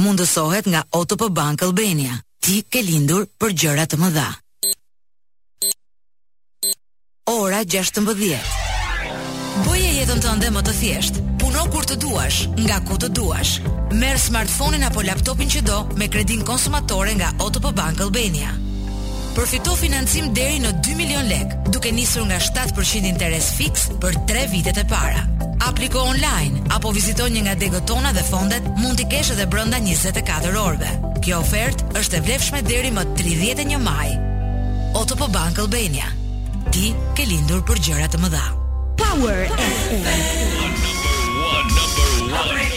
mundësohet nga OTP Bank Albania. Ti ke lindur për gjëra të mëdha. Ora gjashtëmbëdhjetë. Bëje jetën tënde më të thjeshtë. Puno kur të duash, nga ku të duash. Merr smartphone-in apo laptopin që do me kredinë konsumatore nga OTP Bank Albania. Përfito financim deri në 2 milion lekë, duke nisur nga 7% interes fiks për 3 vitet e para. Apliko online apo vizito një nga degët tona dhe fondet mund t'i kesh edhe brenda 24 orëve. Kjo ofertë është e vlefshme deri më 31 maj. OTP Bank Albania. Ti ke lindur për gjëra të mëdha. Power FM.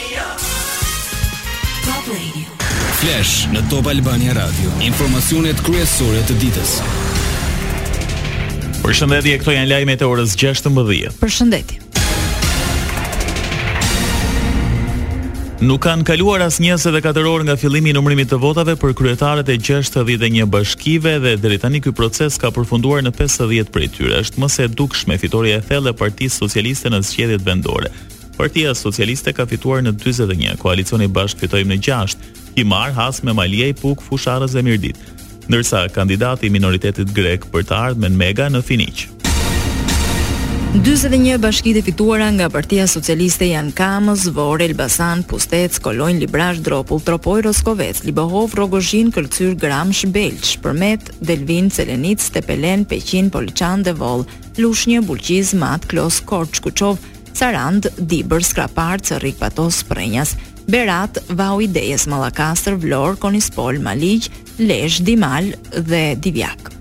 Top Radio. Flash në Top Albania Radio. Informacionet kryesore të ditës. Përshëndetje, këto janë lajmet e orës 16. Përshëndetje. Nuk kanë kaluar as 24 orë nga fillimi i numërimit të votave për kryetarët e 61 bashkive dhe deri tani ky proces ka përfunduar në 50 prej tyre. Është më se e dukshme fitorja e thellë e Partisë Socialiste në zgjedhjet vendore. Partia Socialiste ka fituar në 41, koalicioni Bashkë Fitojmë në 6, Himarë, Has, Memaliaj, Pukë, Fushë-Arrëz dhe Mirditë. Ndërsa kandidati i minoritetit grek për të ardhmen MEGA në Finiq. 41 bashkitë e fituara nga Partia Socialiste janë Kamëz, Vorë, Elbasan, Pustec, Kolonjë, Librazhd, Dropull, Tropojë, Roskovec, Libohovë, Rrogozhinë, Këlcyrë, Gramsh, Belsh, Përmet, Delvinë, Selenicë, Tepelenë, Peqin, Poliçan, Devoll, Lushnjë, Bulqiz, Mat, Klos, Korçë, Kuçovë, Sarandë, Dibër, Skrapar, Cërrik, Patos, Prrenjas, Berat, Vau i Dejës, Mallakastër, Vlorë, Konispol, Maliq, Lezhë, Dimal dhe Divjakë.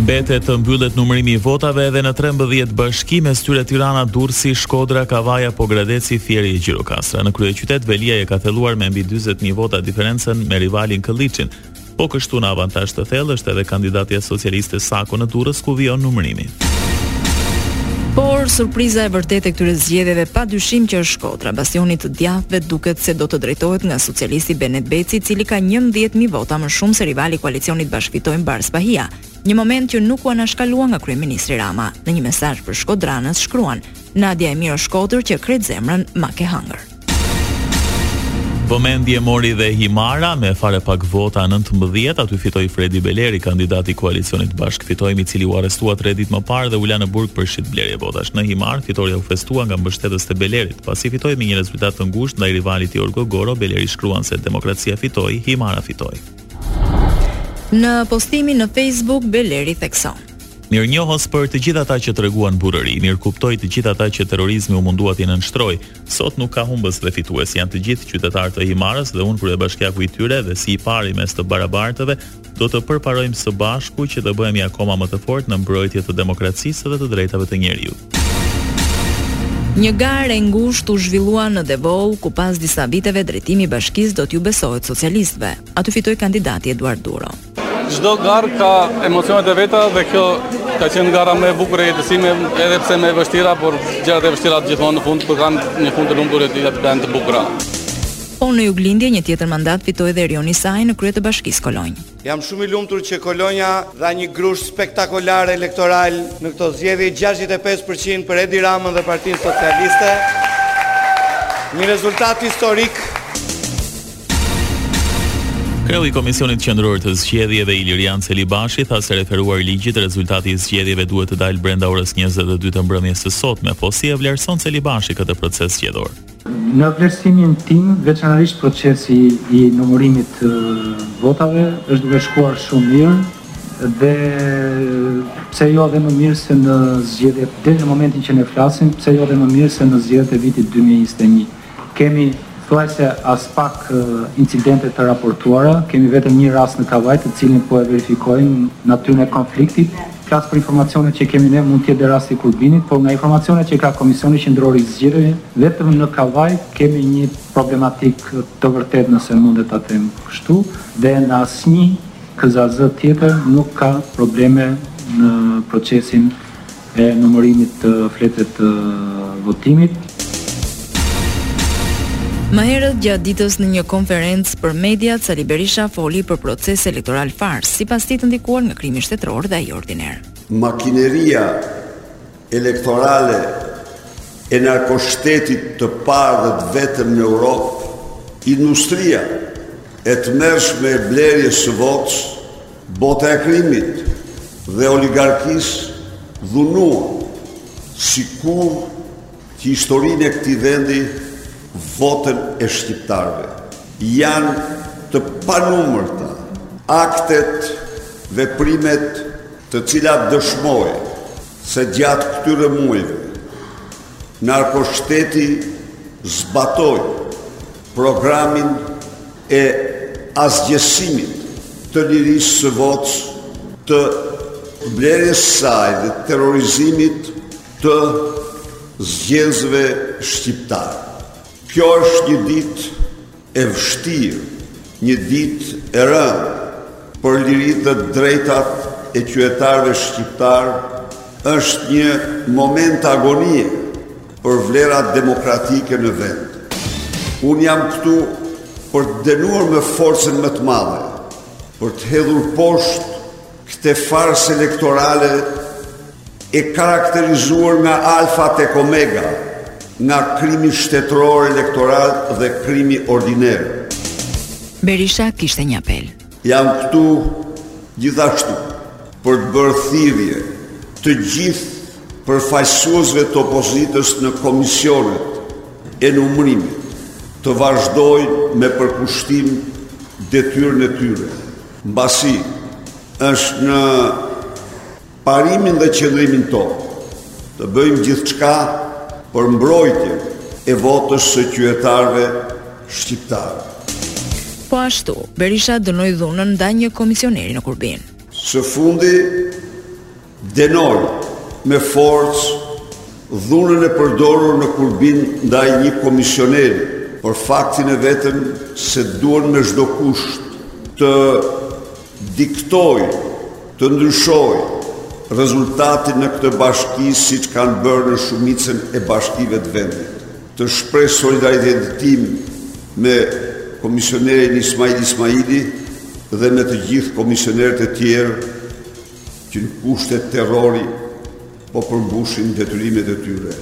Mbetet të mbyllet numërimi i votave edhe në 13 bashki mes tyre Tirana, Durrësi, Shkodra, Kavaja, Pogradeci, Fieri e Gjirokastra. Në kryeqytet Veliaj e ka thelluar me mbi 40000 vota diferencën me rivalin Këlliçin, Po kështu në avantazh të thellë është edhe kandidatja socialiste Sako në Durrës ku vijon numërimi. Por surpriza e vërtetë e këtyre zgjedhjeve pa dyshim që është Shkodra. Bastioni i të djathtëve duket se do të drejtohet nga socialisti Benet Beci, i cili ka 11000 vota më shumë se rivali i koalicionit Bashkë Fitojmë Bardh Spahia. Një moment që nuk u anashkalua nga kryeministri Rama. Në një mesazh për shkodranët shkruan: Nadja e mirë o Shkodër që krejt zemrën ma ke hangër. Vëmendje mori dhe Himara me fare pak vota nëntëmbëdhjetë, aty fitoi Fredi Beleri, kandidati i koalicionit Bashkë Fitojmë, i cili u arrestua tre ditë më parë dhe u la në burg për shitblerje votash. Në Himarë, fitorja u festua nga mbështetës të Belerit. Pasi fitoi me një rezultat të ngushtë ndaj rivalit Jorgo Goro, Beleri shkruan se demokracia fitoi, Himara fitoi. Në postimin në Facebook, Beleri thekson. Mirënjohës për të gjithë ata që treguan burrëri, mirëkuptoj të gjithë ata që terrorizmi u mundua t'i nënshtrojë, Sot nuk ka humbës dhe fitues, janë të gjithë qytetarë të Himarës dhe unë kryebashkiaku i tyre dhe si i pari mes të barabartëve, do të përparojmë së bashku që të bëhemi akoma më të fortë në mbrojtje të demokracisë dhe të drejtave të njeriut. Një garë e ngushtë u zhvillua në Devoll, ku pas disa viteve drejtimi i bashkisë do t'u besohet socialistëve. Aty fitoi kandidati Eduard Duro. Çdo garë ka emocionet e veta dhe kjo ka qenë gara më e bukur e jetës sime, edhe pse më e vështira, por gjërat e vështira gjithmonë në fund, kanë një fund të lumtur edhe janë të bukura. Po në juglindje një tjetër mandat fitoi edhe Erion Isaj në krye të bashkisë Kolonjë. Jam shumë i lumtur që Kolonja dha një grusht spektakolar elektoral në këto zgjedhje 65% për Edi Ramën dhe Partinë Socialiste. Një rezultat historik Kreu i Komisionit Qendror të Zgjedhjeve, Ilirian Celibashi, tha se referuar ligjit, rezultati i zgjedhjeve duhet të dalë brenda orës njëzet e dy të mbrëmjes së sotme, po si e vlerëson Celibashi këtë proces zgjedhor? Në vlerësimin tim, veçanërisht procesi i numërimit të votave është duke shkuar shumë mirë dhe pse jo edhe më mirë se në zgjedhjet deri në momentin që ne flasim, pse jo edhe më mirë se në zgjedhjet e vitit dy mijë e njëzet e një. Kemi thuajse aspak incidente të raportuara, kemi vetëm një rast në Kavajë të cilin po e verifikojmë natyrën e konfliktit. Flas për informacionet që kemi ne, mund të jetë dhe rasti i Kurbinit, por nga informacionet që ka Komisioni Qendror i Zgjedhjeve, vetëm në Kavajë kemi një problematikë të vërtetë nëse mundet ta them kështu dhe në asnjë KZAZ tjetër nuk ka probleme në procesin e numërimit të fletëve të votimit. Më herët gjatë ditës në një konferencë për mediat, Sali Berisha foli për proces elektoral farsë, sipas tij të ndikuar nga krimi shtetëror dhe ai ordiner. Makineria elektorale e narkoshtetit të parë dhe të vetëm në Europë, industria e tmerrshme e blerjes së votës, Bota e krimit dhe oligarkisë dhunuan si kurrë në historinë e këtij vendi votën e shqiptarëve. Janë të panumërta aktet, veprimet të cilat dëshmojnë se gjatë këtyre muajve narkoshteti zbatoi programin e asgjësimit të lirisë së votës, të blerjes së saj dhe terrorizimit të zgjedhësve shqiptarë. Kjo është një ditë e vështirë, një ditë e rëndë për liritë dhe drejtat e qytetarëve shqiptarë, është një moment agonie për vlerat demokratike në vend. Unë jam këtu për të denuar me forcën më të madhe, për të hedhur poshtë këtë farsë elektorale e karakterizuar nga alfa tek omega, nga krimi shtetëror elektoral dhe krimi ordiner. Berisha kishte një apel. Jam këtu gjithashtu për të bërë thirrje të gjithë përfaqësuesve të opozitës në komisionet e numërimit të vazhdojnë me përkushtim detyrën e tyre, mbasi është në parimin dhe qëndrimin tonë të bëjmë gjithçka për mbrojtjen e votës së qytetarëve shqiptarë. Po ashtu, Berisha dënoi dhunën ndaj një komisioneri në Kurbin. Së fundi, dënoj me forcë dhunën e përdorur në Kurbin ndaj një komisioneri për faktin e vetëm se duan me çdo kusht të diktojë, të ndryshojë rezultatin në këtë bashki siç kanë bërë në shumicën e bashkive të vendit. Të shpreh solidaritetin tim me Komisionerin Ismail Ismaili dhe me të gjithë komisionerët e tjerë që në kushte terrori po përmbushin detyrimet e tyre.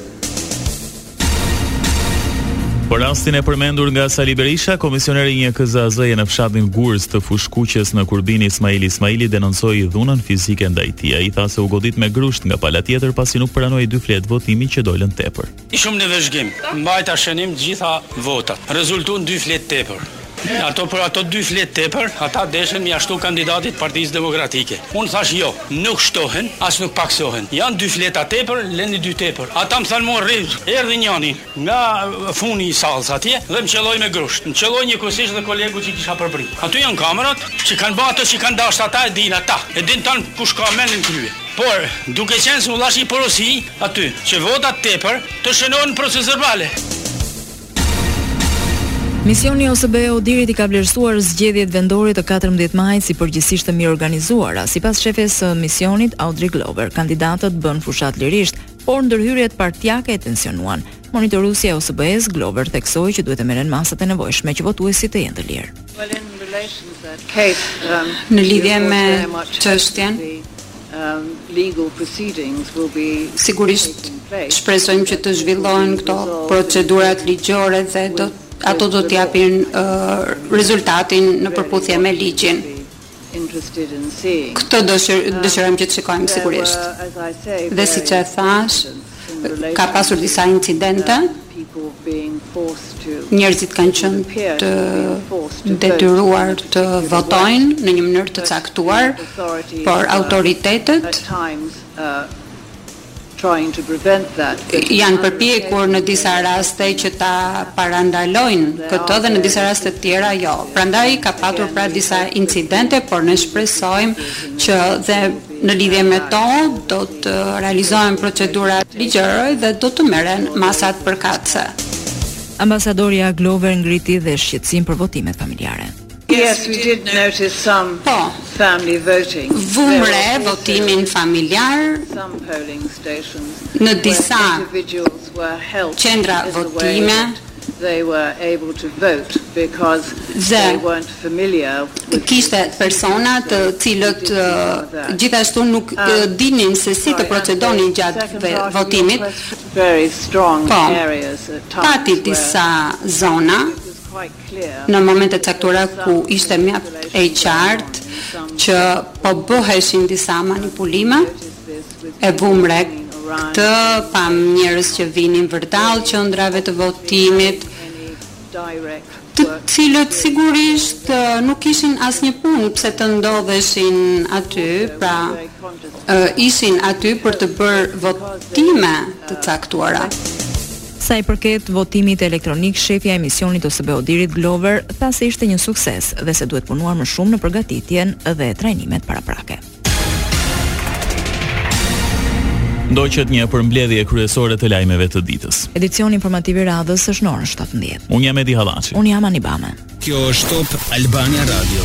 Për rastin e përmendur nga Sali Berisha, komisioneri i një KZAZ-je në fshatin Gurëz të Fushë-Kuqes në Kurbin Ismail Ismaili denoncoi dhunën fizike ndaj tij. Ai tha se u godit me grusht nga pala tjetër pasi nuk pranoi dy fletë votimi që dolën tepër. Isha në vëzhgim, mbajta shënim të gjitha votat. Rezultuan dy fletë tepër. Ato për ato dy fletë tepër, ata deshën me ia shtu kandidatit të Partisë Demokratike. Unë thashë jo, nuk shtohen, as nuk pakësohen. Janë dy fleta tepër, lëni dy tepër. Ata më thanë mua rri, erdhi njani nga funi i sallës atje dhe më qëlloi me grusht. Më qëlloi njëkohësisht dhe kolegu që e kisha përbri. Aty janë kamerat që kanë ba ato që kanë dashtë ata e dinë ata. E dinë tanë kush ka mend në krye. Por, duke qenë se u la një porosi aty që votat tepër të shënohen në procesverbale. Misioni i OSBE ODIHR-it i ka vlerësuar zgjedhjet vendore të katërmbëdhjetë majit si përgjithësisht të mirëorganizuara. Sipas shefes së misionit, Audrey Glover, kandidatët bënë fushatë lirisht, por ndërhyrjet partiake e tensionuan. Monitoruesja e OSBE-së, Glover, theksoi që duhet të merren masat e nevojshme që votuesit të jenë të lirë. Um, Në lidhje me çështjen, Sigurisht, shpresojmë që të zhvillohen këto procedurat ligjore dhe ato do të japin rezultatin në përputhje me ligjin. Këtë dëshirojmë që të shikojmë sigurisht. Dhe siç e thashë, Ka pasur disa incidente, njerëzit kanë qenë të detyruar të votojnë në një mënyrë të caktuar, por autoritetet janë përpjekur në disa raste që ta parandalojnë këtë dhe në disa raste të tjera jo. Prandaj ka patur pra disa incidente, por ne shpresojmë që dhe Në lidhje me to, do të realizohen procedurat ligjore dhe do të merren masat përkatëse. Ambasadorja Glover ngriti dhe shqetësimin për votimet familjare. Po, vumë re votimin familjar në disa qendra votime. Dhe kishte persona të cilët gjithashtu nuk dinin se si të procedonin gjatë votimit. Po, pati disa zona në momente të caktuara ku ishte mjaft e qartë që po bëheshin disa manipulime. E vumë re këtë, pamë njerëz që vinin vërdallë qendrave të votimit, të cilët sigurisht nuk kishin asnjë punë pse të ndodheshin aty, pra ishin aty për të bërë votime të caktuara. Sa i përket votimit elektronik, shefja e misionit të OSBE ODIHR-it Glover tha se ishte një sukses dhe se duhet punuar më shumë në përgatitjen dhe trajnimet paraprake. Ndoqët një përmbledhje kryesore të lajmeve të ditës. Edicioni informativ i radhës është në orën 17. Unë jam Edi Hallaçi. Unë jam Ani Bame. Kjo është Top Albania Radio.